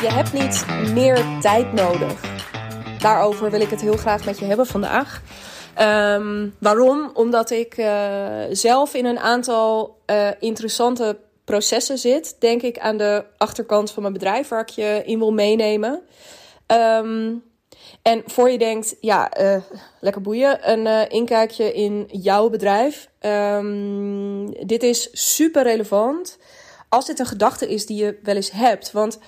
Je hebt niet meer tijd nodig. Daarover wil ik het heel graag met je hebben vandaag. Um, waarom? Omdat ik uh, zelf in een aantal uh, interessante processen zit, denk ik, aan de achterkant van mijn bedrijf, waar ik je in wil meenemen. Um, en voor je denkt, ja, uh, lekker boeien, een uh, inkijkje in jouw bedrijf. Um, dit is super relevant als dit een gedachte is die je wel eens hebt. Want,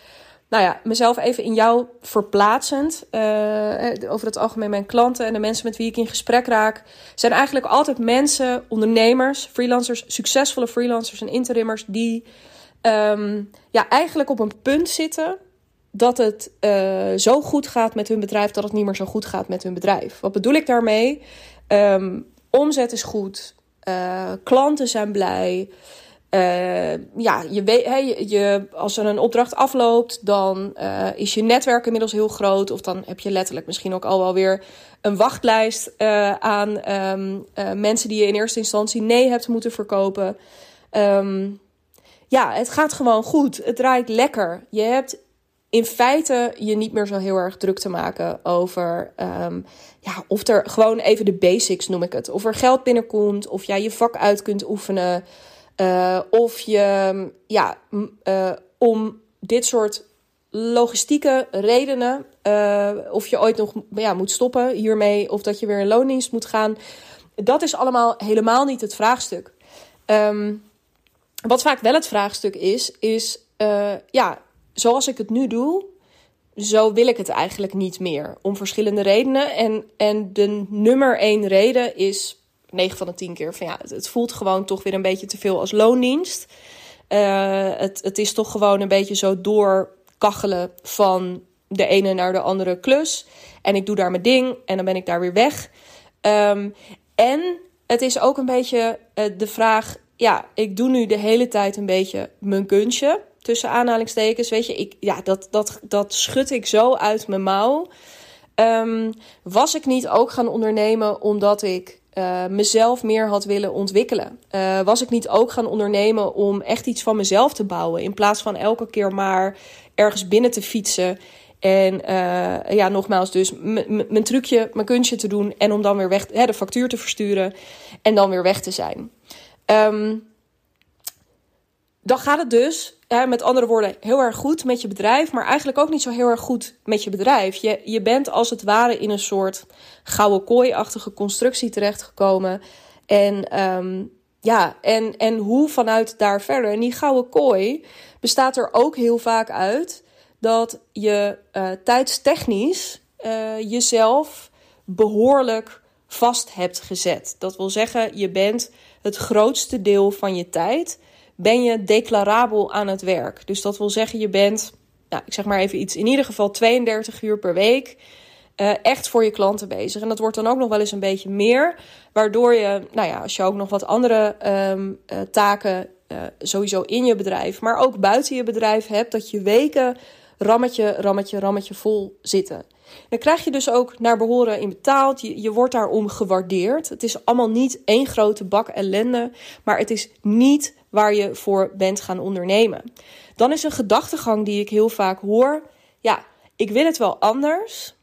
nou ja, mezelf even in jou verplaatsend. Uh, over het algemeen mijn klanten en de mensen met wie ik in gesprek raak. Zijn eigenlijk altijd mensen, ondernemers, freelancers, succesvolle freelancers en interimmers. Die um, ja, eigenlijk op een punt zitten dat het uh, zo goed gaat met hun bedrijf dat het niet meer zo goed gaat met hun bedrijf. Wat bedoel ik daarmee? Um, omzet is goed, klanten zijn blij. Uh, ja, je weet, hey, je, als er een opdracht afloopt, dan is je netwerk inmiddels heel groot. Of dan heb je letterlijk misschien ook al wel weer een wachtlijst aan um, mensen die je in eerste instantie nee hebt moeten verkopen. Um, ja, het gaat gewoon goed. Het draait lekker. Je hebt in feite je niet meer zo heel erg druk te maken over um, ja, of er gewoon even de basics noem ik het. Of er geld binnenkomt, of jij je vak uit kunt oefenen. Uh, of je ja, uh, om dit soort logistieke redenen, uh, of je ooit nog ja, moet stoppen hiermee, of dat je weer in loondienst moet gaan. Dat is allemaal helemaal niet het vraagstuk. Um, wat vaak wel het vraagstuk is, is ja, zoals ik het nu doe, zo wil ik het eigenlijk niet meer. Om verschillende redenen. En, en de nummer één reden is 9 van de 10 keer van ja, het, voelt gewoon toch weer een beetje te veel als loondienst. Uh, het, het is toch gewoon een beetje zo doorkachelen van de ene naar de andere klus. En ik doe daar mijn ding en dan ben ik daar weer weg. Um, en het is ook een beetje uh, de vraag: ja, ik doe nu de hele tijd een beetje mijn kunstje tussen aanhalingstekens. Weet je, ik, ja, dat, dat, dat schud ik zo uit mijn mouw. Um, was ik niet ook gaan ondernemen omdat ik uh, mezelf meer had willen ontwikkelen? Uh, was ik niet ook gaan ondernemen om echt iets van mezelf te bouwen? In plaats van elke keer maar ergens binnen te fietsen. En uh, ja, nogmaals, dus mijn trucje, mijn kunstje te doen. En om dan weer weg, hè, de factuur te versturen. En dan weer weg te zijn. Um, dan gaat het dus, hè, met andere woorden, heel erg goed met je bedrijf, maar eigenlijk ook niet zo heel erg goed met je bedrijf. Je, je bent als het ware in een soort gouden kooi-achtige constructie terechtgekomen. En um, ja, en, en hoe vanuit daar verder. En die gouden kooi bestaat er ook heel vaak uit dat je uh, tijdstechnisch uh, jezelf behoorlijk vast hebt gezet. Dat wil zeggen, je bent het grootste deel van je tijd ben je declarabel aan het werk. Dus dat wil zeggen, je bent, ik zeg maar even iets, in ieder geval 32 uur per week uh, echt voor je klanten bezig. En dat wordt dan ook nog wel eens een beetje meer, waardoor je, nou ja, als je ook nog wat andere um, uh, taken uh, sowieso in je bedrijf, maar ook buiten je bedrijf hebt, dat je weken rammetje, rammetje, rammetje vol zitten. Dan krijg je dus ook naar behoren in betaald. Je, je wordt daarom gewaardeerd. Het is allemaal niet één grote bak ellende, maar het is niet waar je voor bent gaan ondernemen. Dan is een gedachtegang die ik heel vaak hoor: ja, ik wil het wel anders,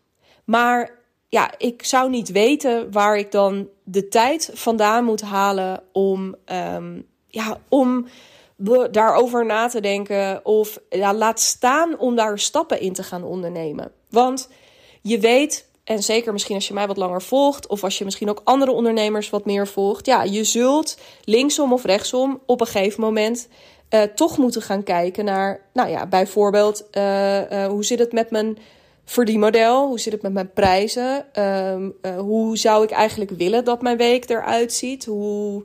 maar ja, ik zou niet weten waar ik dan de tijd vandaan moet halen om, um, ja, om daarover na te denken of ja, laat staan om daar stappen in te gaan ondernemen. Want je weet, en zeker misschien als je mij wat langer volgt, of als je misschien ook andere ondernemers wat meer volgt, ja, je zult linksom of rechtsom op een gegeven moment uh, toch moeten gaan kijken naar, nou ja, bijvoorbeeld, uh, uh, hoe zit het met mijn verdienmodel? Hoe zit het met mijn prijzen? Um, hoe zou ik eigenlijk willen dat mijn week eruit ziet? Hoe.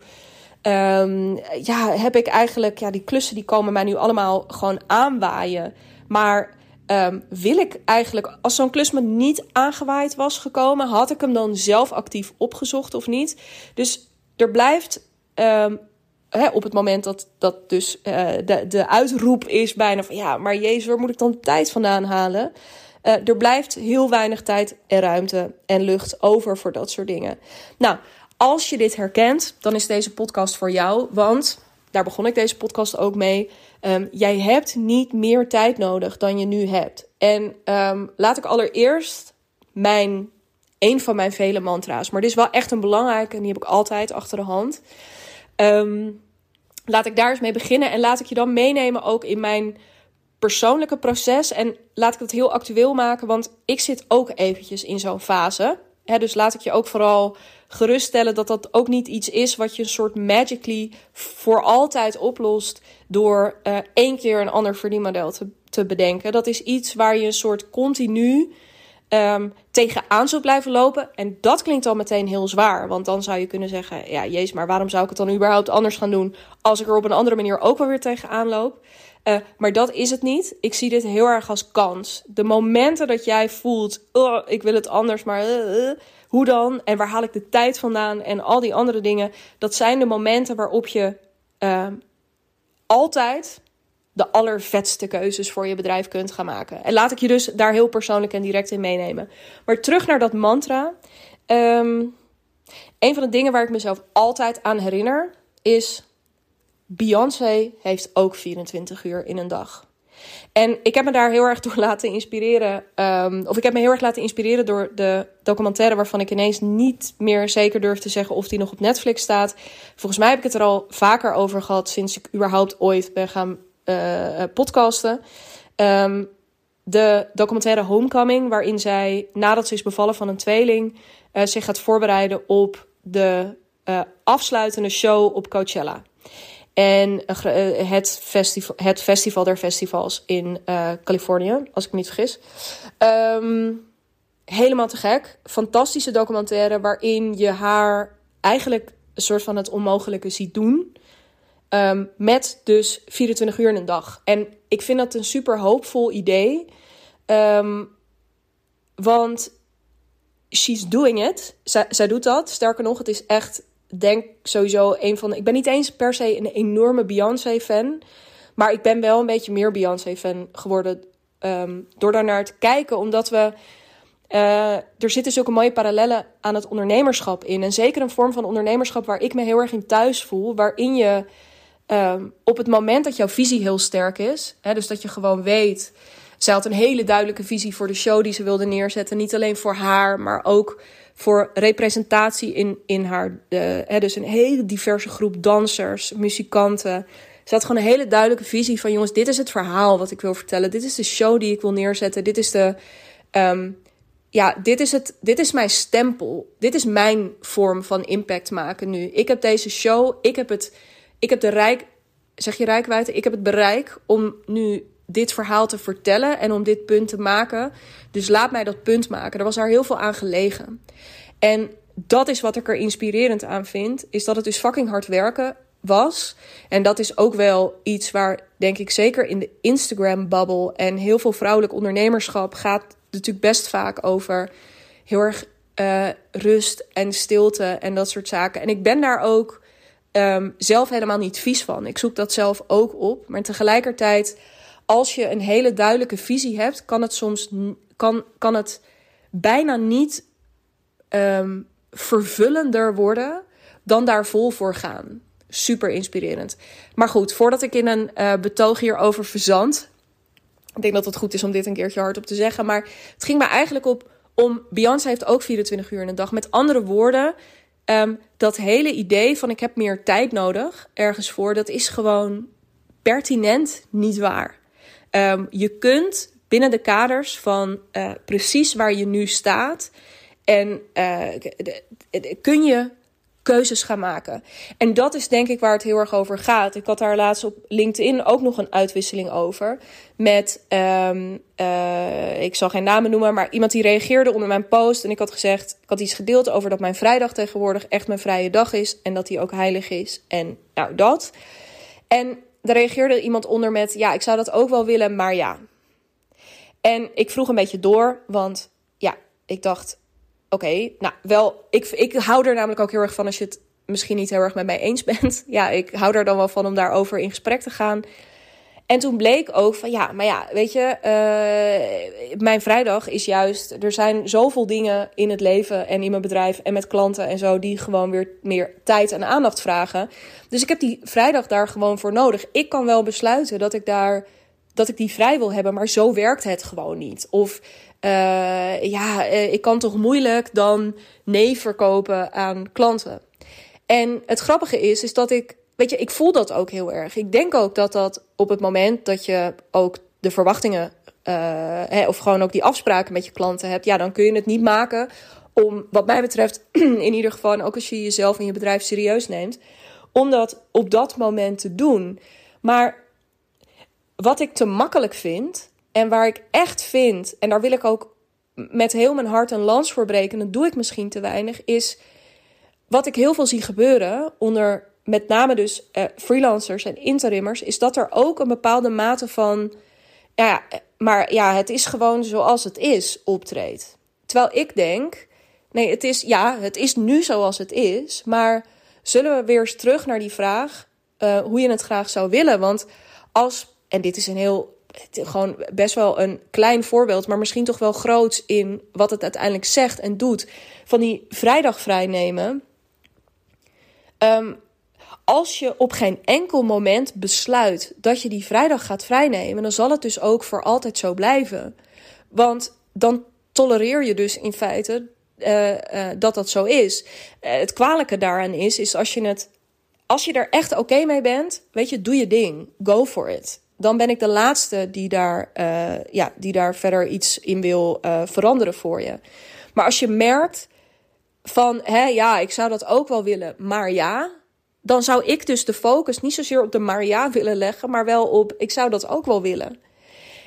Um, ja, heb ik eigenlijk, ja, die klussen die komen mij nu allemaal gewoon aanwaaien. Maar Um, wil ik eigenlijk, als zo'n klus me niet aangewaaid was gekomen, had ik hem dan zelf actief opgezocht of niet? Dus er blijft hè, op het moment dat, dat dus uh, de, de uitroep is bijna van ja, maar Jezus, waar moet ik dan tijd vandaan halen? Uh, er blijft heel weinig tijd en ruimte en lucht over voor dat soort dingen. Nou, als je dit herkent, dan is deze podcast voor jou, want daar begon ik deze podcast ook mee. Ehm, jij hebt niet meer tijd nodig dan je nu hebt. En um, laat ik allereerst mijn, een van mijn vele mantra's, maar dit is wel echt een belangrijke en die heb ik altijd achter de hand. Um, laat ik daar eens mee beginnen en laat ik je dan meenemen ook in mijn persoonlijke proces. En laat ik het heel actueel maken, want ik zit ook eventjes in zo'n fase. dus laat ik je ook vooral geruststellen dat dat ook niet iets is wat je een soort magically voor altijd oplost door uh, één keer een ander verdienmodel te, te bedenken. Dat is iets waar je een soort continu um, tegenaan zult blijven lopen. En dat klinkt al meteen heel zwaar. Want dan zou je kunnen zeggen: ja, jezus, maar waarom zou ik het dan überhaupt anders gaan doen als ik er op een andere manier ook wel weer tegenaan loop? Uh, maar dat is het niet. Ik zie dit heel erg als kans. De momenten dat jij voelt: oh, ik wil het anders, maar uh, hoe dan? En waar haal ik de tijd vandaan? En al die andere dingen. Dat zijn de momenten waarop je uh, altijd de allervetste keuzes voor je bedrijf kunt gaan maken. En laat ik je dus daar heel persoonlijk en direct in meenemen. Maar terug naar dat mantra. Um, een van de dingen waar ik mezelf altijd aan herinner is: Beyoncé heeft ook 24 uur in een dag. En ik heb me daar heel erg door laten inspireren. Um, of ik heb me heel erg laten inspireren door de documentaire waarvan ik ineens niet meer zeker durf te zeggen of die nog op Netflix staat. Volgens mij heb ik het er al vaker over gehad sinds ik überhaupt ooit ben gaan uh, podcasten. Um, de documentaire Homecoming, waarin zij nadat ze is bevallen van een tweeling, uh, zich gaat voorbereiden op de uh, afsluitende show op Coachella. En het, festival, het festival der festivals in Californië, als ik me niet vergis. Um, helemaal te gek. Fantastische documentaire waarin je haar eigenlijk een soort van het onmogelijke ziet doen. Um, met dus 24 uur in een dag. En ik vind dat een super hoopvol idee. Um, want she's doing it. Zij, zij doet dat. Sterker nog, het is echt, denk sowieso een van de. Ik ben niet eens per se een enorme Beyoncé-fan. Maar ik ben wel een beetje meer Beyoncé-fan geworden. Um, door daarnaar te kijken. Omdat we. Uh, er zitten zulke mooie parallellen aan het ondernemerschap in. En zeker een vorm van ondernemerschap waar ik me heel erg in thuis voel. Waarin je um, op het moment dat jouw visie heel sterk is, hè, dus dat je gewoon weet. Zij had een hele duidelijke visie voor de show die ze wilde neerzetten. Niet alleen voor haar, maar ook voor representatie in, in haar. De, dus een hele diverse groep dansers, muzikanten. Ze had gewoon een hele duidelijke visie van: jongens, dit is het verhaal wat ik wil vertellen. Dit is de show die ik wil neerzetten. Dit is de. Um, ja, dit is, het, dit is mijn stempel. Dit is mijn vorm van impact maken nu. Ik heb deze show, ik heb het ik heb de rijk, zeg je rijkwijde, ik heb het bereik om nu dit verhaal te vertellen en om dit punt te maken. Dus laat mij dat punt maken. Er was daar heel veel aan gelegen. En dat is wat ik er inspirerend aan vind, is dat het dus fucking hard werken was. En dat is ook wel iets waar, denk ik, zeker in de Instagram-bubble en heel veel vrouwelijk ondernemerschap gaat natuurlijk best vaak over heel erg uh, rust en stilte en dat soort zaken. En ik ben daar ook um, zelf helemaal niet vies van. Ik zoek dat zelf ook op. Maar tegelijkertijd, als je een hele duidelijke visie hebt, kan het soms kan, kan het bijna niet um, vervullender worden dan daar vol voor gaan. Super inspirerend. Maar goed, voordat ik in een uh, betoog hierover verzand. Ik denk dat het goed is om dit een keertje hardop te zeggen. Maar het ging me eigenlijk op om. Beyoncé heeft ook 24 uur in een dag. Met andere woorden, Um, dat hele idee van ik heb meer tijd nodig ergens voor, dat is gewoon pertinent niet waar. Um, je kunt binnen de kaders van uh, precies waar je nu staat en uh, kun je keuzes gaan maken. En dat is denk ik waar het heel erg over gaat. Ik had daar laatst op LinkedIn ook nog een uitwisseling over. Met, um, uh, ik zal geen namen noemen, maar iemand die reageerde onder mijn post. En ik had gezegd, ik had iets gedeeld over dat mijn vrijdag tegenwoordig echt mijn vrije dag is. En dat die ook heilig is. En nou, dat. En daar reageerde iemand onder met, ja, ik zou dat ook wel willen, maar ja. En ik vroeg een beetje door, want ja, ik dacht, Oké, nou wel, ik, ik hou er namelijk ook heel erg van als je het misschien niet heel erg met mij eens bent. Ja, ik hou er dan wel van om daarover in gesprek te gaan. En toen bleek ook van ja, maar ja, weet je, uh, mijn vrijdag is juist. Er zijn zoveel dingen in het leven en in mijn bedrijf en met klanten en zo die gewoon weer meer tijd en aandacht vragen. Dus ik heb die vrijdag daar gewoon voor nodig. Ik kan wel besluiten dat ik daar dat ik die vrij wil hebben, maar zo werkt het gewoon niet. Of uh, ja, uh, ik kan toch moeilijk dan nee verkopen aan klanten. En het grappige is, is dat ik weet je, ik voel dat ook heel erg. Ik denk ook dat dat op het moment dat je ook de verwachtingen, uh, hè, of gewoon ook die afspraken met je klanten hebt, ja, dan kun je het niet maken om, wat mij betreft, in ieder geval, ook als je jezelf en je bedrijf serieus neemt, om dat op dat moment te doen. Maar wat ik te makkelijk vind, en waar ik echt vind, en daar wil ik ook met heel mijn hart een lans voor breken, dat doe ik misschien te weinig, is wat ik heel veel zie gebeuren onder met name dus uh, freelancers en interimmers, is dat er ook een bepaalde mate van, ja, maar ja, het is gewoon zoals het is, optreedt. Terwijl ik denk, nee, het is, ja, het is nu zoals het is, maar zullen we weer eens terug naar die vraag uh, hoe je het graag zou willen? Want als, en dit is een heel, gewoon best wel een klein voorbeeld, maar misschien toch wel groot in wat het uiteindelijk zegt en doet, van die vrijdag vrijnemen. Um, als je op geen enkel moment besluit dat je die vrijdag gaat vrijnemen, dan zal het dus ook voor altijd zo blijven. Want dan tolereer je dus in feite uh, uh, dat dat zo is. Uh, het kwalijke daaraan is, is als je het, als je er echt oké mee bent, weet je, doe je ding, go for it. Dan ben ik de laatste die daar, ja, die daar verder iets in wil veranderen voor je. Maar als je merkt van, hè, ja, ik zou dat ook wel willen, maar ja, dan zou ik dus de focus niet zozeer op de Maria willen leggen, maar wel op ik zou dat ook wel willen.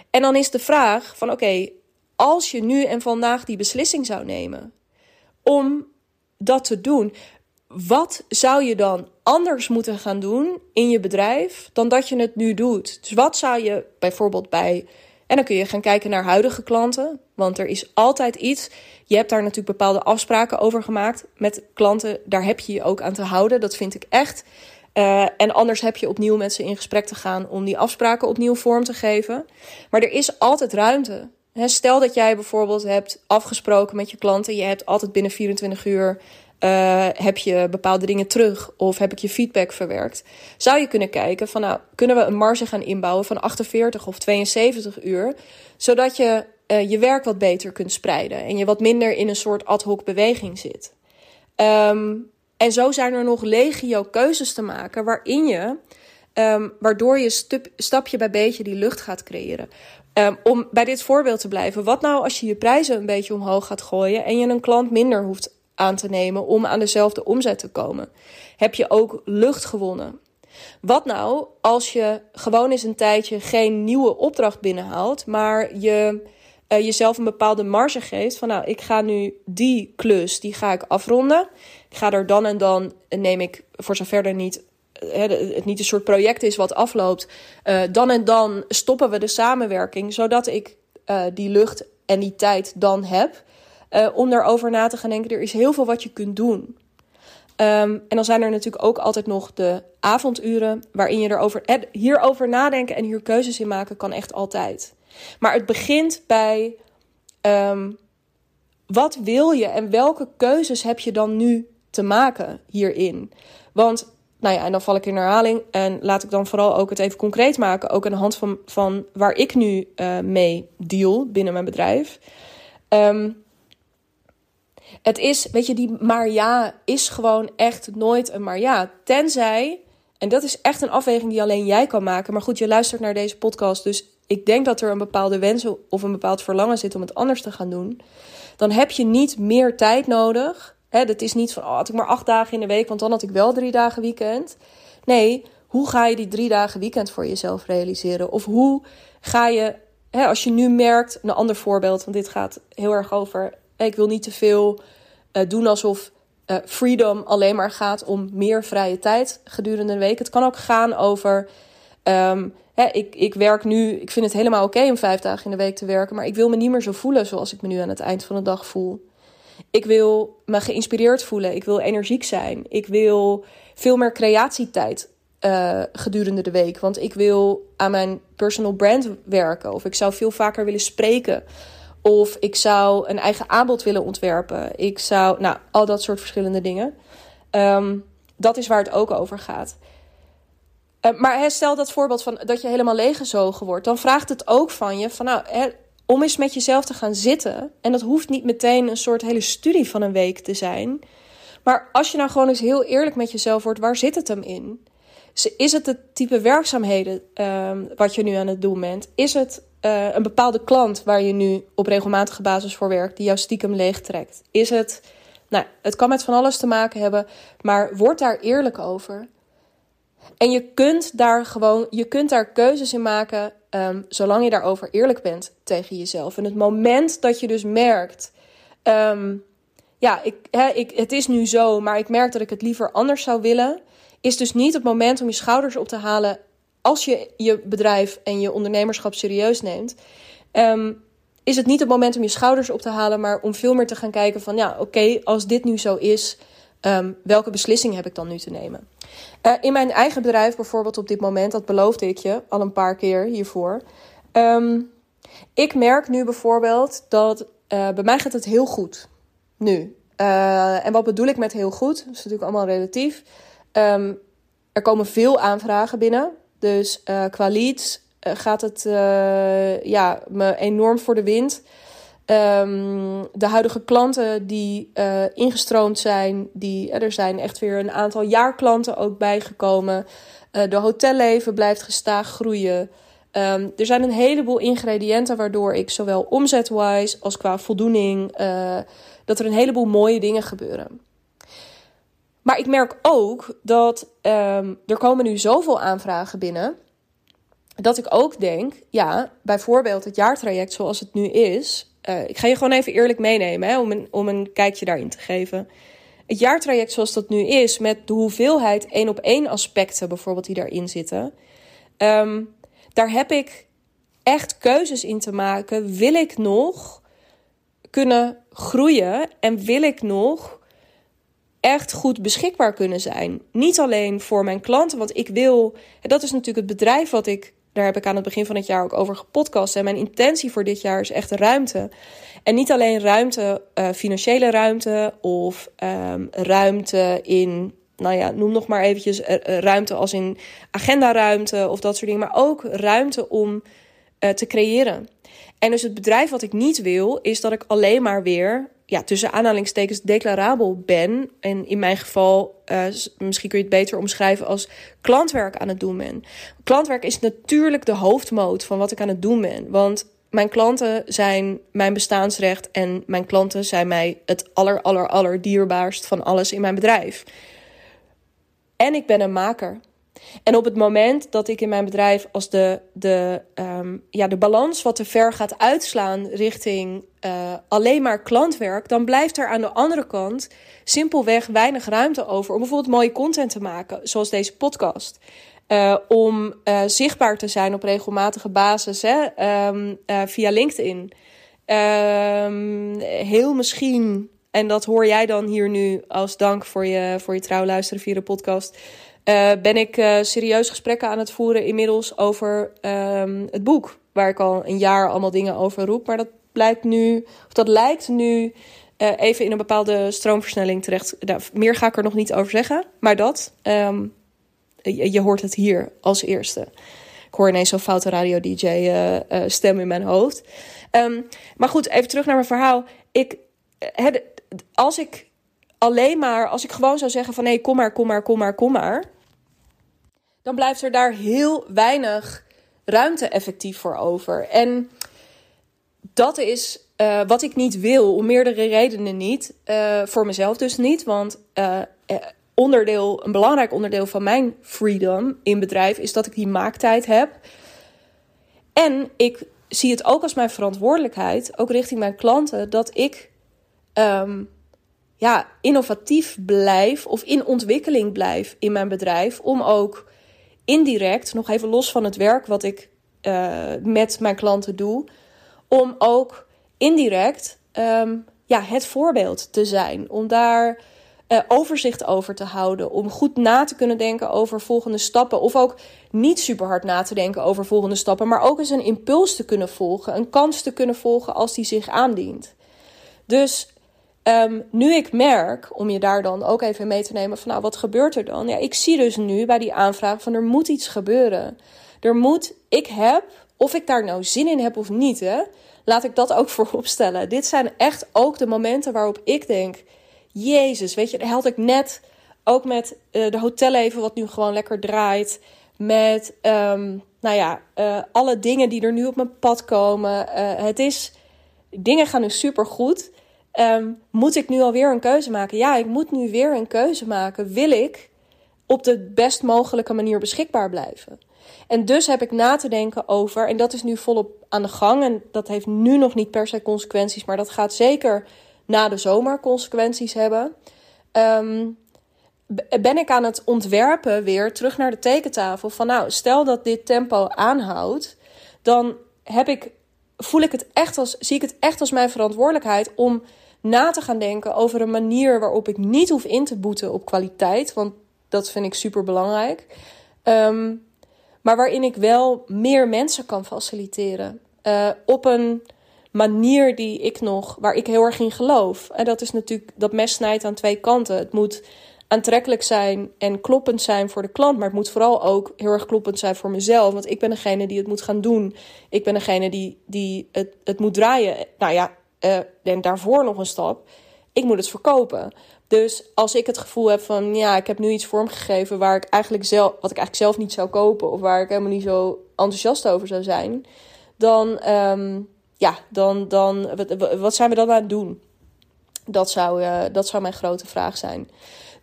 En dan is de vraag van oké, als je nu en vandaag die beslissing zou nemen om dat te doen, wat zou je dan anders moeten gaan doen in je bedrijf dan dat je het nu doet? Dus wat zou je bijvoorbeeld bij en dan kun je gaan kijken naar huidige klanten, want er is altijd iets. Je hebt daar natuurlijk bepaalde afspraken over gemaakt met klanten. Daar heb je je ook aan te houden. Dat vind ik echt. Uh, en anders heb je opnieuw met ze in gesprek te gaan om die afspraken opnieuw vorm te geven. Maar er is altijd ruimte. stel dat jij bijvoorbeeld hebt afgesproken met je klanten. Je hebt altijd binnen 24 uur uh, heb je bepaalde dingen terug of heb ik je feedback verwerkt? Zou je kunnen kijken van nou, kunnen we een marge gaan inbouwen van 48 of 72 uur, zodat je uh, je werk wat beter kunt spreiden en je wat minder in een soort ad hoc beweging zit. Um, en zo zijn er nog legio keuzes te maken waarin je, um, waardoor je stapje bij beetje die lucht gaat creëren. Um, om bij dit voorbeeld te blijven, wat nou als je je prijzen een beetje omhoog gaat gooien en je een klant minder hoeft aan te nemen om aan dezelfde omzet te komen? Heb je ook lucht gewonnen? Wat nou als je gewoon eens een tijdje geen nieuwe opdracht binnenhaalt, maar je uh, jezelf een bepaalde marge geeft van nou, ik ga nu die klus, die ga ik afronden. Ik ga er dan en dan, neem ik voor zover er niet uh, het niet een soort project is wat afloopt, uh, dan en dan stoppen we de samenwerking, zodat ik die lucht en die tijd dan heb uh, om daarover na te gaan denken. Er is heel veel wat je kunt doen. Um, en dan zijn er natuurlijk ook altijd nog de avonduren waarin je erover, hierover nadenken en hier keuzes in maken kan echt altijd. Maar het begint bij um, wat wil je en welke keuzes heb je dan nu te maken hierin? Want, nou ja, en dan val ik in herhaling en laat ik dan vooral ook het even concreet maken, ook aan de hand van, van waar ik nu uh, mee deal binnen mijn bedrijf. Um, het is, weet je, die maar ja is gewoon echt nooit een maar ja. Tenzij, en dat is echt een afweging die alleen jij kan maken. Maar goed, je luistert naar deze podcast, dus ik denk dat er een bepaalde wens of een bepaald verlangen zit om het anders te gaan doen. Dan heb je niet meer tijd nodig. Hè, dat is niet van, oh, had ik maar acht dagen in de week, want dan had ik wel drie dagen weekend. Nee, hoe ga je die drie dagen weekend voor jezelf realiseren? Of hoe ga je, als je nu merkt, een ander voorbeeld, want dit gaat heel erg over ik wil niet te veel doen alsof uh, freedom alleen maar gaat om meer vrije tijd gedurende de week. Het kan ook gaan over. Um, hè, ik, ik werk nu, ik vind het helemaal oké om vijf dagen in de week te werken, maar ik wil me niet meer zo voelen zoals ik me nu aan het eind van de dag voel. Ik wil me geïnspireerd voelen. Ik wil energiek zijn. Ik wil veel meer creatietijd uh, gedurende de week. Want ik wil aan mijn personal brand werken. Of ik zou veel vaker willen spreken. Of ik zou een eigen aanbod willen ontwerpen. Ik zou, nou, al dat soort verschillende dingen. Um, dat is waar het ook over gaat. Uh, maar stel dat voorbeeld van dat je helemaal leeggezogen wordt. Dan vraagt het ook van je van, nou, om eens met jezelf te gaan zitten. En dat hoeft niet meteen een soort hele studie van een week te zijn. Maar als je nou gewoon eens heel eerlijk met jezelf wordt, waar zit het hem in? Is het het type werkzaamheden um, wat je nu aan het doen bent? Is het uh, een bepaalde klant waar je nu op regelmatige basis voor werkt, die jou stiekem leegtrekt? Is het, nou, het kan met van alles te maken hebben, maar word daar eerlijk over. En je kunt daar gewoon, je kunt daar keuzes in maken, um, zolang je daarover eerlijk bent tegen jezelf. En het moment dat je dus merkt, um, ja, ik, ik, het is nu zo, maar ik merk dat ik het liever anders zou willen is dus niet het moment om je schouders op te halen als je je bedrijf en je ondernemerschap serieus neemt. Ehm, is het niet het moment om je schouders op te halen, maar om veel meer te gaan kijken van ja, oké, als dit nu zo is, ehm, welke beslissing heb ik dan nu te nemen? Uh, in mijn eigen bedrijf bijvoorbeeld op dit moment, dat beloofde ik je al een paar keer hiervoor. Um, ik merk nu bijvoorbeeld dat uh, bij mij gaat het heel goed. Nu. Uh, en wat bedoel ik met heel goed? Dat is natuurlijk allemaal relatief. Er komen veel aanvragen binnen. Dus uh, qua leads uh, gaat het uh, ja, me enorm voor de wind. Um, de huidige klanten die ingestroomd zijn, die, er zijn echt weer een aantal jaarklanten ook bijgekomen. de hotelleven blijft gestaag groeien. Um, er zijn een heleboel ingrediënten waardoor ik zowel omzetwise als qua voldoening, dat er een heleboel mooie dingen gebeuren. Maar ik merk ook dat um, er komen nu zoveel aanvragen binnen. Dat ik ook denk, ja, bijvoorbeeld het jaartraject zoals het nu is. Uh, ik ga je gewoon even eerlijk meenemen hè, om, een, om een kijkje daarin te geven. Het jaartraject zoals dat nu is, met de hoeveelheid één op één aspecten bijvoorbeeld die daarin zitten. Um, daar heb ik echt keuzes in te maken. Wil ik nog kunnen groeien en wil ik nog echt goed beschikbaar kunnen zijn. Niet alleen voor mijn klanten, want ik wil, en dat is natuurlijk het bedrijf wat ik, daar heb ik aan het begin van het jaar ook over gepodcast. En mijn intentie voor dit jaar is echt ruimte. En niet alleen ruimte, uh, financiële ruimte of um, ruimte in, nou ja, noem nog maar eventjes uh, ruimte als in agendaruimte of dat soort dingen, maar ook ruimte om te creëren. En dus het bedrijf wat ik niet wil, is dat ik alleen maar weer ja, tussen aanhalingstekens declarabel ben. En in mijn geval, uh, misschien kun je het beter omschrijven als klantwerk aan het doen ben. Klantwerk is natuurlijk de hoofdmoot van wat ik aan het doen ben. Want mijn klanten zijn mijn bestaansrecht en mijn klanten zijn mij het aller, aller, aller dierbaarst van alles in mijn bedrijf. En ik ben een maker. En op het moment dat ik in mijn bedrijf als de, de, um, ja, de balans wat te ver gaat uitslaan richting uh, alleen maar klantwerk, dan blijft er aan de andere kant simpelweg weinig ruimte over om bijvoorbeeld mooie content te maken, zoals deze podcast. Uh, om uh, zichtbaar te zijn op regelmatige basis hè, um, via LinkedIn. Um, heel misschien, en dat hoor jij dan hier nu als dank voor je, voor je trouw luisteren via de podcast. Uh, ben ik uh, serieus gesprekken aan het voeren inmiddels over um, het boek. Waar ik al een jaar allemaal dingen over roep. Maar dat blijkt nu, of dat lijkt nu uh, even in een bepaalde stroomversnelling terecht. Nou, meer ga ik er nog niet over zeggen. Maar dat, um, je, hoort het hier als eerste. Ik hoor ineens zo'n foute radio-dj stem in mijn hoofd. Um, maar goed, even terug naar mijn verhaal. Ik, als ik alleen maar, als ik gewoon zou zeggen van nee, kom maar, kom maar, kom maar, kom maar dan blijft er daar heel weinig ruimte effectief voor over. En dat is uh, wat ik niet wil, om meerdere redenen niet. Uh, voor mezelf dus niet, want uh, onderdeel, een belangrijk onderdeel van mijn freedom in bedrijf is dat ik die maaktijd heb. En ik zie het ook als mijn verantwoordelijkheid, ook richting mijn klanten, dat ik um, ja, innovatief blijf of in ontwikkeling blijf in mijn bedrijf. Om ook indirect, nog even los van het werk wat ik uh, met mijn klanten doe, om ook indirect um, ja, het voorbeeld te zijn. Om daar uh, overzicht over te houden. Om goed na te kunnen denken over volgende stappen. Of ook niet super hard na te denken over volgende stappen. Maar ook eens een impuls te kunnen volgen. Een kans te kunnen volgen als die zich aandient. Dus um, nu ik merk, om je daar dan ook even mee te nemen van nou wat gebeurt er dan? Ja, ik zie dus nu bij die aanvraag van er moet iets gebeuren. Er moet, ik heb, of ik daar nou zin in heb of niet, hè, laat ik dat ook voorop stellen. Dit zijn echt ook de momenten waarop ik denk Jezus, weet je, daar had ik net ook met uh, de hotelleven, wat nu gewoon lekker draait. Met, um, nou ja, uh, alle dingen die er nu op mijn pad komen. Uh, het is, dingen gaan nu super goed. Um, moet ik nu alweer een keuze maken? Ja, ik moet nu weer een keuze maken. Wil ik op de best mogelijke manier beschikbaar blijven? En dus heb ik na te denken over, en dat is nu volop aan de gang. En dat heeft nu nog niet per se consequenties, maar dat gaat zeker na de zomer consequenties hebben. Um, ben ik aan het ontwerpen weer terug naar de tekentafel van nou, stel dat dit tempo aanhoudt, dan heb ik, voel ik het echt als, zie ik het echt als mijn verantwoordelijkheid om na te gaan denken over een manier waarop ik niet hoef in te boeten op kwaliteit, want dat vind ik super belangrijk. Um, maar waarin ik wel meer mensen kan faciliteren. Uh, op een manier die ik nog, waar ik heel erg in geloof. En dat is natuurlijk, dat mes snijdt aan twee kanten. Het moet aantrekkelijk zijn en kloppend zijn voor de klant, maar het moet vooral ook heel erg kloppend zijn voor mezelf. Want ik ben degene die het moet gaan doen. Ik ben degene die, die het, het moet draaien. Nou ja, uh, en daarvoor nog een stap. Ik moet het verkopen. Dus als ik het gevoel heb van ja, ik heb nu iets vormgegeven waar ik eigenlijk zelf, wat ik eigenlijk zelf niet zou kopen, of waar ik helemaal niet zo enthousiast over zou zijn, dan um, ja, dan, dan wat, zijn we dan aan het doen? Dat zou, uh, dat zou mijn grote vraag zijn.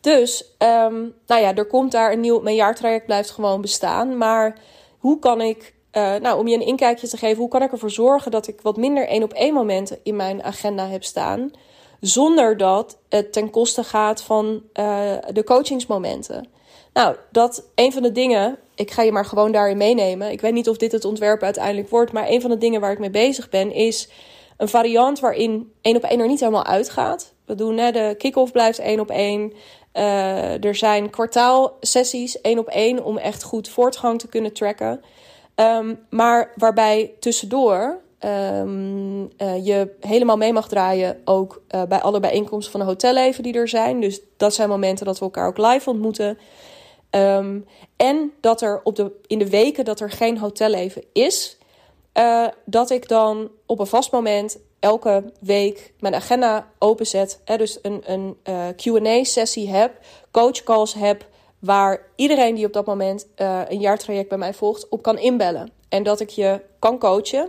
Dus, um, nou ja, er komt daar een nieuw. Mijn jaartraject blijft gewoon bestaan. Maar hoe kan ik, uh, nou, om je een inkijkje te geven, hoe kan ik ervoor zorgen dat ik wat minder één op één momenten in mijn agenda heb staan? Zonder dat het ten koste gaat van uh, de coachingsmomenten. Nou, dat een van de dingen, ik ga je maar gewoon daarin meenemen. Ik weet niet of dit het ontwerp uiteindelijk wordt, maar een van de dingen waar ik mee bezig ben is een variant waarin één op één er niet helemaal uitgaat. We doen hè, de kick-off blijft één op één. Uh, er zijn kwartaalsessies één op één om echt goed voortgang te kunnen tracken. Um, maar waarbij tussendoor um, uh, je helemaal mee mag draaien ook uh, bij alle bijeenkomsten van de hotelleven die er zijn. Dus dat zijn momenten dat we elkaar ook live ontmoeten. Um, en dat er op de, in de weken dat er geen hotelleven is, uh, dat ik dan op een vast moment elke week mijn agenda openzet. Hè, dus een, een QA-sessie heb, coachcalls heb, waar iedereen die op dat moment uh, een jaartraject bij mij volgt, op kan inbellen. En dat ik je kan coachen.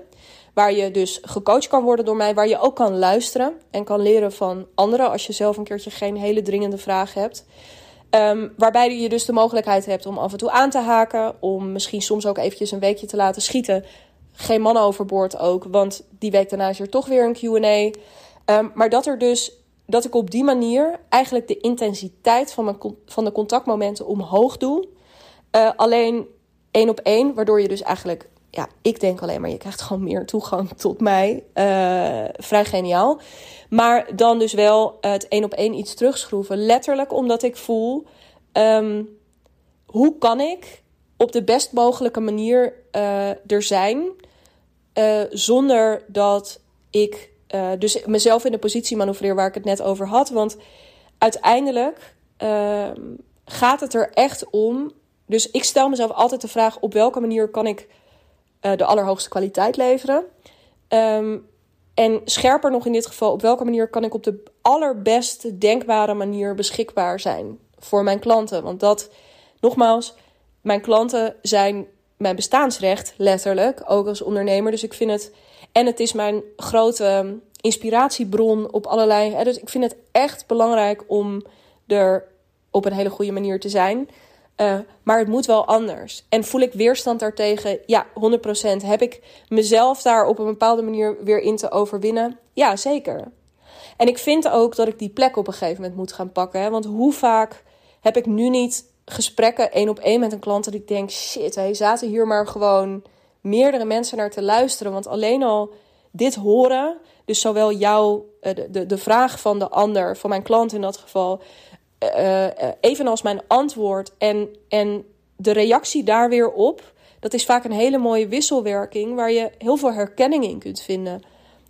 Waar je dus gecoacht kan worden door mij, waar je ook kan luisteren en kan leren van anderen als je zelf een keertje geen hele dringende vraag hebt. Um, waarbij je dus de mogelijkheid hebt om af en toe aan te haken. Om misschien soms ook eventjes een weekje te laten schieten. Geen man overboord ook, want die week daarna is er toch weer een QA. Um, maar dat er dus dat ik op die manier eigenlijk de intensiteit van, mijn, van de contactmomenten omhoog doe. Uh, alleen één op één, waardoor je dus eigenlijk, ja, ik denk alleen maar, je krijgt gewoon meer toegang tot mij. Uh, vrij geniaal. Maar dan dus wel het één op één iets terugschroeven. Letterlijk omdat ik voel, um, hoe kan ik op de best mogelijke manier uh, er zijn, zonder dat ik uh, dus mezelf in de positie manoeuvreer waar ik het net over had. Want uiteindelijk ehm, gaat het er echt om. Dus ik stel mezelf altijd de vraag: op welke manier kan ik de allerhoogste kwaliteit leveren? Um, en scherper nog in dit geval, op welke manier kan ik op de allerbeste denkbare manier beschikbaar zijn voor mijn klanten? Want dat, nogmaals, mijn klanten zijn mijn bestaansrecht, letterlijk, ook als ondernemer. Dus ik vind het, en het is mijn grote inspiratiebron op allerlei. Dus ik vind het echt belangrijk om er op een hele goede manier te zijn. Uh, maar het moet wel anders. En voel ik weerstand daartegen? Ja, 100%. Heb ik mezelf daar op een bepaalde manier weer in te overwinnen? Ja, zeker. En ik vind ook dat ik die plek op een gegeven moment moet gaan pakken. Hè? Want hoe vaak heb ik nu niet gesprekken één op één met een klant dat ik denk: shit, hey, zaten hier maar gewoon meerdere mensen naar te luisteren. Want alleen al dit horen, dus zowel jou, eh, de, de, vraag van de ander, van mijn klant in dat geval, uh, evenals mijn antwoord en, en de reactie daar weer op, dat is vaak een hele mooie wisselwerking waar je heel veel herkenning in kunt vinden.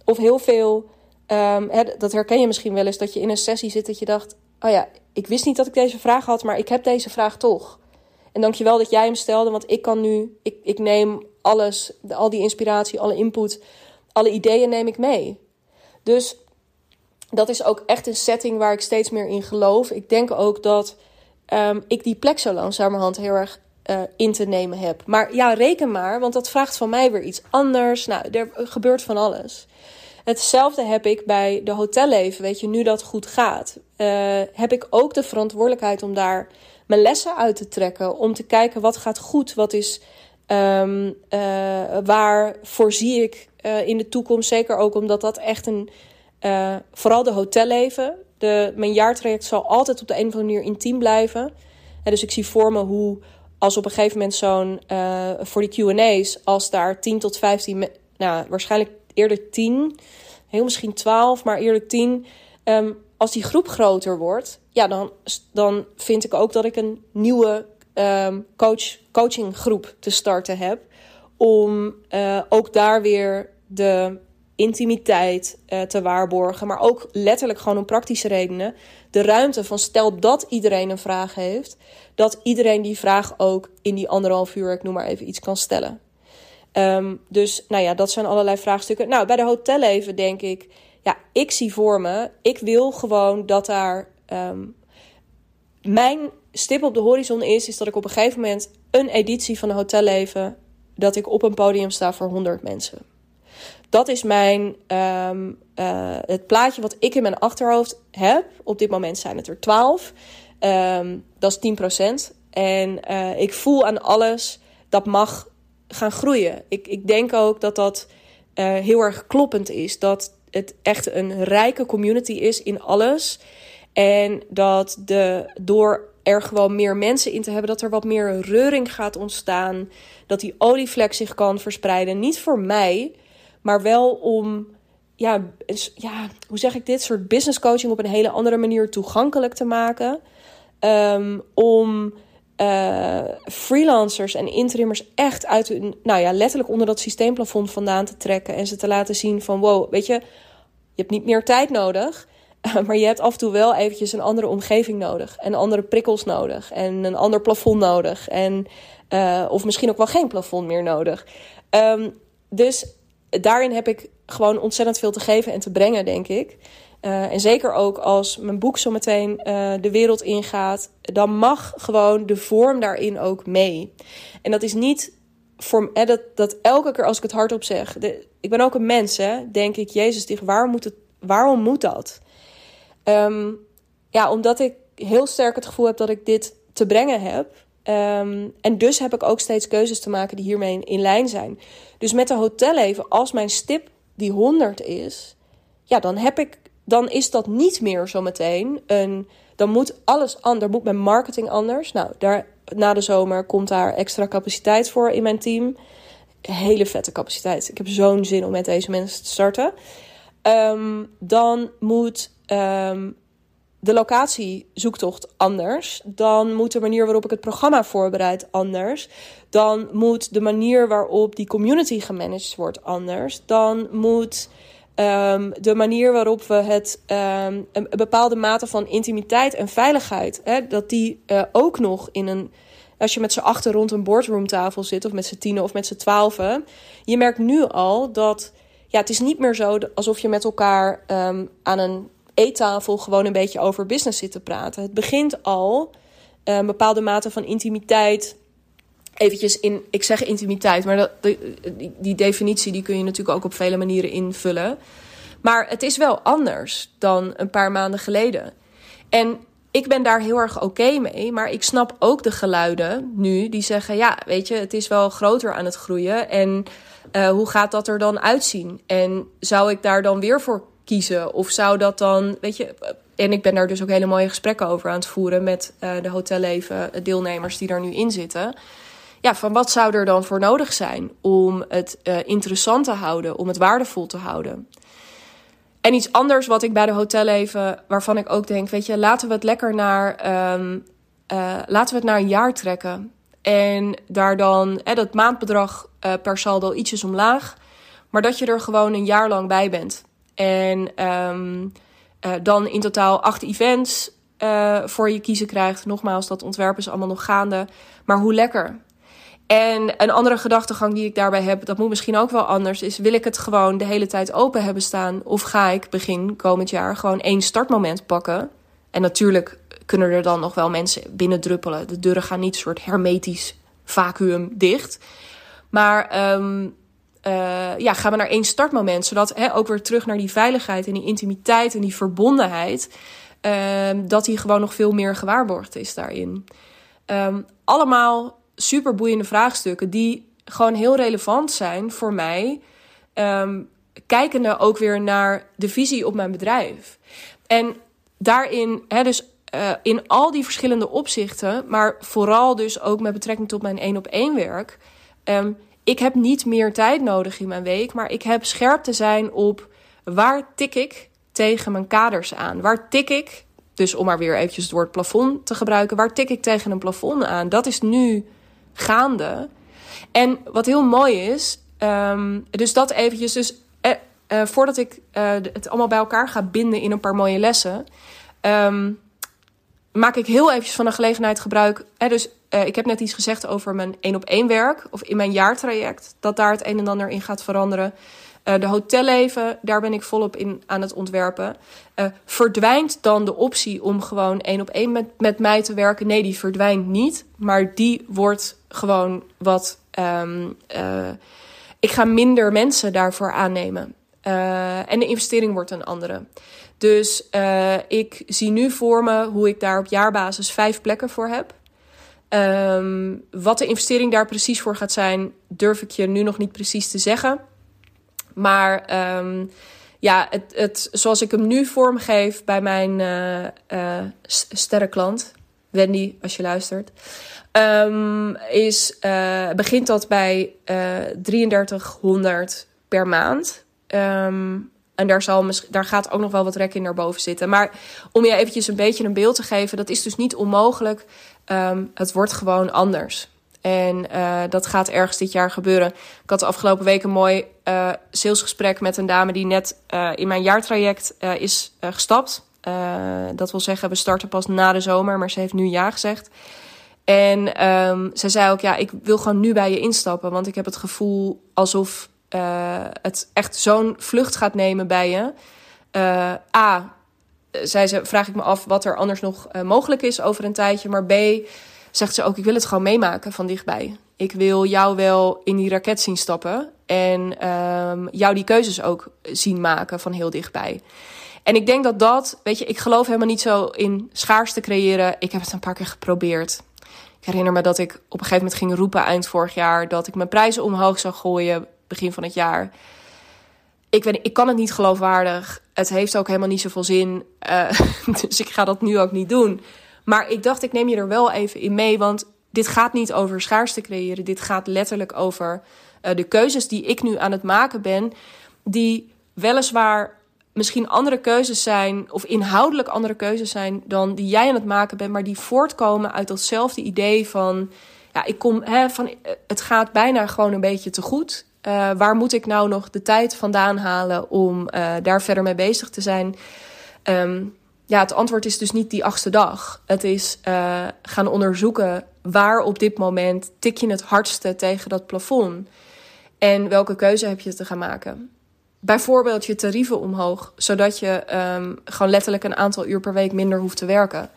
Of heel veel, um, dat herken je misschien wel eens, dat je in een sessie zit dat je dacht: Oh ja, ik wist niet dat ik deze vraag had, maar ik heb deze vraag toch. En dankjewel dat jij hem stelde, want ik kan nu, ik, ik neem alles, al die inspiratie, alle input, alle ideeën neem ik mee. Dus dat is ook echt een setting waar ik steeds meer in geloof. Ik denk ook dat um, ik die plek zo langzamerhand heel erg uh, in te nemen heb. Maar ja, reken maar, want dat vraagt van mij weer iets anders. Nou, er gebeurt van alles. Hetzelfde heb ik bij de hotelleven. Weet je, nu dat goed gaat, uh, heb ik ook de verantwoordelijkheid om daar mijn lessen uit te trekken. Om te kijken wat gaat goed, wat is. Um, uh, waar voorzie ik uh, in de toekomst. Zeker ook omdat dat echt een. vooral de hotelleven. De, mijn jaartraject zal altijd op de een of andere manier intiem blijven. En dus ik zie voor me hoe als op een gegeven moment zo'n voor die QA's, als daar 10 tot 15, nou waarschijnlijk eerder 10, heel misschien 12, maar eerder 10. Um, als die groep groter wordt, ja, dan, dan vind ik ook dat ik een nieuwe um, coach, coachinggroep te starten heb. Om uh, ook daar weer de intimiteit uh, te waarborgen. Maar ook letterlijk gewoon om praktische redenen. De ruimte van stel dat iedereen een vraag heeft. Dat iedereen die vraag ook in die anderhalf uur, ik noem maar even iets, kan stellen. Um, dus nou ja, dat zijn allerlei vraagstukken. Nou, bij de hotelleven denk ik, ja, ik zie voor me, ik wil gewoon dat daar. Um, mijn stip op de horizon is, is dat ik op een gegeven moment een editie van hotelleven. dat ik op een podium sta voor 100 mensen. Dat is mijn, um, uh, het plaatje wat ik in mijn achterhoofd heb. Op dit moment zijn het er 12. Um, dat is 10%. En uh, ik voel aan alles dat mag gaan groeien. Ik, ik denk ook dat dat uh, heel erg kloppend is. Dat het echt een rijke community is in alles. En dat de, door er gewoon meer mensen in te hebben, dat er wat meer reuring gaat ontstaan. Dat die olievlek zich kan verspreiden. Niet voor mij, maar wel om, ja, ja hoe zeg ik dit? soort business coaching op een hele andere manier toegankelijk te maken. Um, om uh, freelancers en interimmers echt uit hun, nou ja, letterlijk onder dat systeemplafond vandaan te trekken en ze te laten zien van wow, weet je, je hebt niet meer tijd nodig, maar je hebt af en toe wel eventjes een andere omgeving nodig en andere prikkels nodig en een ander plafond nodig en uh, of misschien ook wel geen plafond meer nodig. Um, dus daarin heb ik gewoon ontzettend veel te geven en te brengen, denk ik. Uh, en zeker ook als mijn boek zo meteen uh, de wereld ingaat, dan mag gewoon de vorm daarin ook mee. En dat is niet voor, eh, dat, elke keer als ik het hardop zeg, ik ben ook een mens, hè, denk ik, Jezus, waarom moet, het, waarom moet dat? Um, ja, omdat ik heel sterk het gevoel heb dat ik dit te brengen heb. Um, en dus heb ik ook steeds keuzes te maken die hiermee in, lijn zijn. Dus met de hotelleven, als mijn stip die 100 is, ja, dan heb ik dan is dat niet meer zometeen een. Dan moet alles anders, moet mijn marketing anders. Nou, daar, na de zomer komt daar extra capaciteit voor in mijn team. Hele vette capaciteit. Ik heb zo'n zin om met deze mensen te starten. Um, dan moet um, de locatiezoektocht anders. Dan moet de manier waarop ik het programma voorbereid anders. Dan moet de manier waarop die community gemanaged wordt anders. Dan moet Um, de manier waarop we het um, een, bepaalde mate van intimiteit en veiligheid, hè, dat die uh, ook nog in een. Als je met z'n achter rond een boardroomtafel zit, of met z'n tienen of met z'n twaalfen. Je merkt nu al dat. Ja, het is niet meer zo alsof je met elkaar aan een eettafel gewoon een beetje over business zit te praten. Het begint al uh, een bepaalde mate van intimiteit eventjes in, ik zeg intimiteit, maar dat, die, definitie die kun je natuurlijk ook op vele manieren invullen. Maar het is wel anders dan een paar maanden geleden. En ik ben daar heel erg oké mee, maar ik snap ook de geluiden nu die zeggen: ja, weet je, het is wel groter aan het groeien. En uh, hoe gaat dat er dan uitzien? En zou ik daar dan weer voor kiezen? Of zou dat dan, weet je. En ik ben daar dus ook hele mooie gesprekken over aan het voeren met uh, de hotelleven deelnemers die daar nu in zitten ja, van wat zou er dan voor nodig zijn om het uh, interessant te houden, om het waardevol te houden? En iets anders wat ik bij de hotelleven, waarvan ik ook denk, weet je, laten we het lekker naar, ehm, eh, laten we het naar een jaar trekken. En daar dan hè, dat maandbedrag per saldo ietsjes omlaag. Maar dat je er gewoon een jaar lang bij bent. En um, uh, dan in totaal acht events uh, voor je kiezen krijgt. Nogmaals, dat ontwerp is allemaal nog gaande. Maar hoe lekker. En een andere gedachtegang die ik daarbij heb, dat moet misschien ook wel anders, is: wil ik het gewoon de hele tijd open hebben staan? Of ga ik begin komend jaar gewoon één startmoment pakken? En natuurlijk kunnen er dan nog wel mensen binnendruppelen. De deuren gaan niet een soort hermetisch vacuüm dicht. Maar um, uh, ja, gaan we naar één startmoment. Zodat hè, ook weer terug naar die veiligheid en die intimiteit en die verbondenheid. Um, dat die gewoon nog veel meer gewaarborgd is daarin. Um, allemaal super boeiende vraagstukken die gewoon heel relevant zijn voor mij. Um, kijkende ook weer naar de visie op mijn bedrijf. En daarin, hè, dus uh, in al die verschillende opzichten, maar vooral dus ook met betrekking tot mijn één op één werk. Ik heb niet meer tijd nodig in mijn week, maar ik heb scherp te zijn op waar tik ik tegen mijn kaders aan? Waar tik ik, dus om maar weer eventjes het woord plafond te gebruiken, waar tik ik tegen een plafond aan? Dat is nu gaande. En wat heel mooi is, um, dus dat eventjes, dus eh, uh, voordat ik uh, het allemaal bij elkaar ga binden in een paar mooie lessen, um, maak ik heel eventjes van de gelegenheid gebruik. Dus uh, ik heb net iets gezegd over mijn één op één werk of in mijn jaartraject, dat daar het een en ander in gaat veranderen. Uh, de hotelleven, daar ben ik volop in aan het ontwerpen. Uh, verdwijnt dan de optie om gewoon één op één met, met mij te werken? Nee, die verdwijnt niet. Maar die wordt gewoon wat. Uh, ik ga minder mensen daarvoor aannemen. en de investering wordt een andere. Dus ik zie nu voor me hoe ik daar op jaarbasis vijf plekken voor heb. Um, wat de investering daar precies voor gaat zijn, durf ik je nu nog niet precies te zeggen. Maar um, ja, het, het, zoals ik hem nu vormgeef bij mijn uh, uh, sterrenklant, Wendy, als je luistert, um, is, uh, begint dat bij 3300 per maand. En daar, zal, daar gaat ook nog wel wat rek in naar boven zitten. Maar om je eventjes een beetje een beeld te geven, dat is dus niet onmogelijk. Um, het wordt gewoon anders. En uh, dat gaat ergens dit jaar gebeuren. Ik had de afgelopen week een mooi uh, salesgesprek met een dame die net uh, in mijn jaartraject is gestapt. dat wil zeggen, we starten pas na de zomer, maar ze heeft nu ja gezegd. En um, ze zei ook, ja, ik wil gewoon nu bij je instappen. Want ik heb het gevoel alsof het echt zo'n vlucht gaat nemen bij je. A, zei ze, vraag ik me af wat er anders nog mogelijk is over een tijdje. Maar B, zegt ze ook: Ik wil het gewoon meemaken van dichtbij. Ik wil jou wel in die raket zien stappen. En um, jou die keuzes ook zien maken van heel dichtbij. En ik denk dat dat, weet je, ik geloof helemaal niet zo in schaarste creëren. Ik heb het een paar keer geprobeerd. Ik herinner me dat ik op een gegeven moment ging roepen eind vorig jaar dat ik mijn prijzen omhoog zou gooien begin van het jaar. Ik, weet, ik kan het niet geloofwaardig. Het heeft ook helemaal niet zoveel zin. Uh, dus ik ga dat nu ook niet doen. Maar ik dacht, ik neem je er wel even in mee. Want dit gaat niet over schaarste creëren. Dit gaat letterlijk over uh, de keuzes die ik nu aan het maken ben. Die weliswaar misschien andere keuzes zijn, of inhoudelijk andere keuzes zijn dan die jij aan het maken bent, maar die voortkomen uit datzelfde idee van, ja, ik kom, hè, van, het gaat bijna gewoon een beetje te goed. Uh, waar moet ik nou nog de tijd vandaan halen om uh, daar verder mee bezig te zijn? Um, ja, het antwoord is dus niet die achtste dag. Het is uh, gaan onderzoeken waar op dit moment tik je het hardste tegen dat plafond. En welke keuze heb je te gaan maken. Bijvoorbeeld je tarieven omhoog, zodat je um, gewoon letterlijk een aantal uur per week minder hoeft te werken.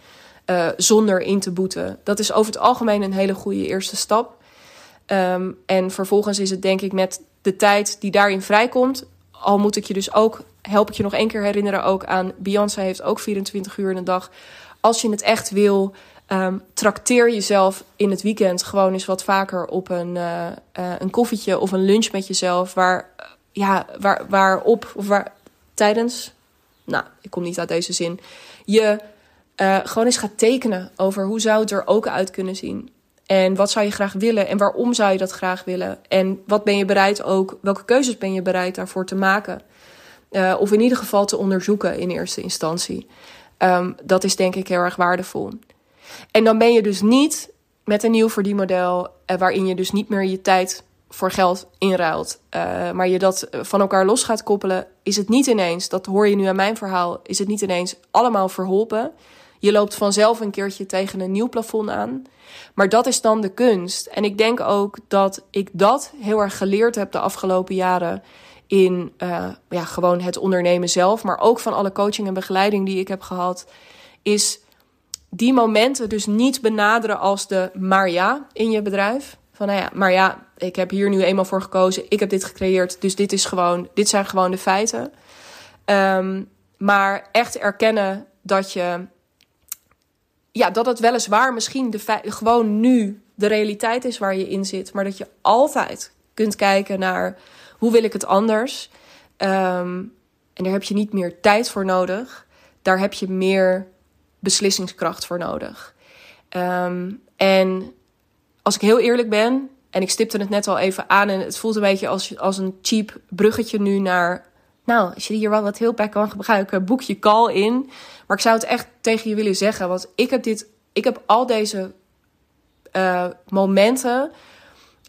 Zonder in te boeten. Dat is over het algemeen een hele goede eerste stap. Um, en vervolgens is het denk ik met de tijd die daarin vrijkomt. Al moet ik je dus ook help ik je nog één keer herinneren ook aan Beyoncé heeft ook 24 uur in de dag. Als je het echt wil, um, trakteer jezelf in het weekend gewoon eens wat vaker op een, uh, uh, een koffietje of een lunch met jezelf. Waar, uh, ja, waar, waarop of waar tijdens, nou, ik kom niet uit deze zin, je gewoon eens gaat tekenen over hoe zou het er ook uit kunnen zien. En wat zou je graag willen en waarom zou je dat graag willen? En wat ben je bereid ook, welke keuzes ben je bereid daarvoor te maken? Uh, of in ieder geval te onderzoeken in eerste instantie. Um, dat is denk ik heel erg waardevol. En dan ben je dus niet met een nieuw verdienmodel, uh, waarin je dus niet meer je tijd voor geld inruilt, uh, maar je dat van elkaar los gaat koppelen, is het niet ineens, dat hoor je nu aan mijn verhaal, is het niet ineens allemaal verholpen. Je loopt vanzelf een keertje tegen een nieuw plafond aan. Maar dat is dan de kunst. En ik denk ook dat ik dat heel erg geleerd heb de afgelopen jaren in uh, ja, gewoon het ondernemen zelf, maar ook van alle coaching en begeleiding die ik heb gehad, is die momenten dus niet benaderen als de maar ja in je bedrijf. Van nou ja, maar ja, ik heb hier nu eenmaal voor gekozen, ik heb dit gecreëerd, dus dit, is gewoon, dit zijn gewoon de feiten. Um, maar echt erkennen dat je, ja, dat het weliswaar misschien de gewoon nu de realiteit is waar je in zit, maar dat je altijd kunt kijken naar hoe wil ik het anders? Um, en daar heb je niet meer tijd voor nodig. Daar heb je meer beslissingskracht voor nodig. Um, en als ik heel eerlijk ben, en ik stipte het net al even aan, en het voelt een beetje als, als een cheap bruggetje nu naar. Nou, als je hier wel wat hulp bij kan gebruiken, boek je call in. Maar ik zou het echt tegen je willen zeggen, want ik heb dit, ik heb al deze uh, momenten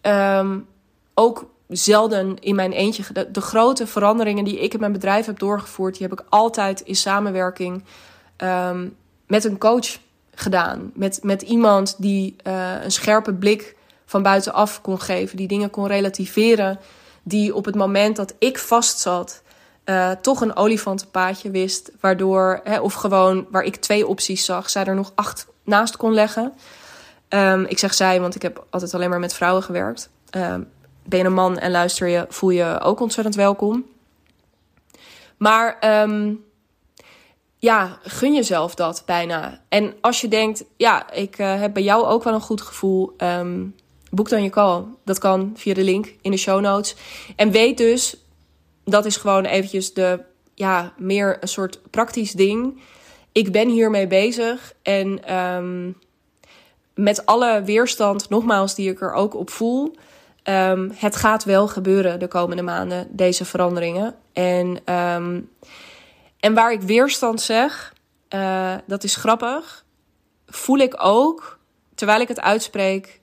um, ook zelden in mijn eentje. De, de, grote veranderingen die ik in mijn bedrijf heb doorgevoerd, die heb ik altijd in samenwerking um, met een coach gedaan. Met, met iemand die uh, een scherpe blik van buitenaf kon geven, die dingen kon relativeren, die op het moment dat ik vastzat. Uh, toch een olifantenpaadje wist, waardoor, hè, of gewoon waar ik twee opties zag, zij er nog acht naast kon leggen. Um, ik zeg zij, want ik heb altijd alleen maar met vrouwen gewerkt. Um, ben je een man en luister je, voel je ook ontzettend welkom. Maar um, ja, gun jezelf dat bijna. En als je denkt, ja, ik uh, heb bij jou ook wel een goed gevoel, boek dan je call. Dat kan via de link in de show notes. En weet dus, dat is gewoon eventjes de, ja, meer een soort praktisch ding. Ik ben hiermee bezig en um, met alle weerstand, nogmaals, die ik er ook op voel Um, het gaat wel gebeuren de komende maanden, deze veranderingen. En, um, en waar ik weerstand zeg, uh, dat is grappig, voel ik ook, terwijl ik het uitspreek,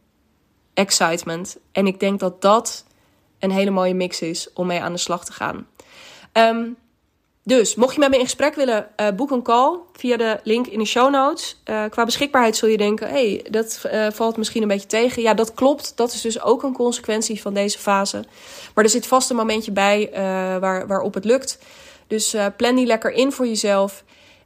excitement. En ik denk dat dat een hele mooie mix is om mee aan de slag te gaan. Um, dus mocht je met me in gesprek willen, uh, boek een call via de link in de show notes. Uh, qua beschikbaarheid zul je denken, hey, dat uh, valt misschien een beetje tegen. Ja, dat klopt. Dat is dus ook een consequentie van deze fase. Maar er zit vast een momentje bij waar, waarop het lukt. Dus plan die lekker in voor jezelf.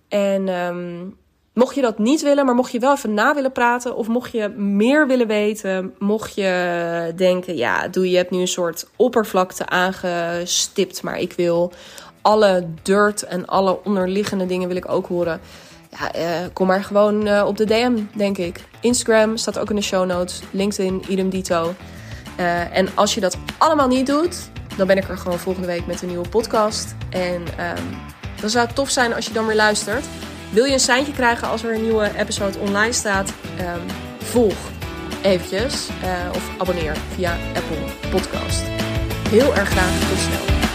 En um, mocht je dat niet willen, maar mocht je wel even na willen praten... of mocht je meer willen weten, mocht je denken... ja, doe je hebt nu een soort oppervlakte aangestipt, maar ik wil alle dirt en alle onderliggende dingen wil ik ook horen. Ja, uh, kom maar gewoon uh, op de DM, denk ik. Instagram staat ook in de show notes. LinkedIn, idem dito. Uh, en als je dat allemaal niet doet, dan ben ik er gewoon volgende week met een nieuwe podcast. En um, dan zou het tof zijn als je dan weer luistert. Wil je een seintje krijgen als er een nieuwe episode online staat? Um, volg eventjes of abonneer via Apple Podcast. Heel erg graag tot snel.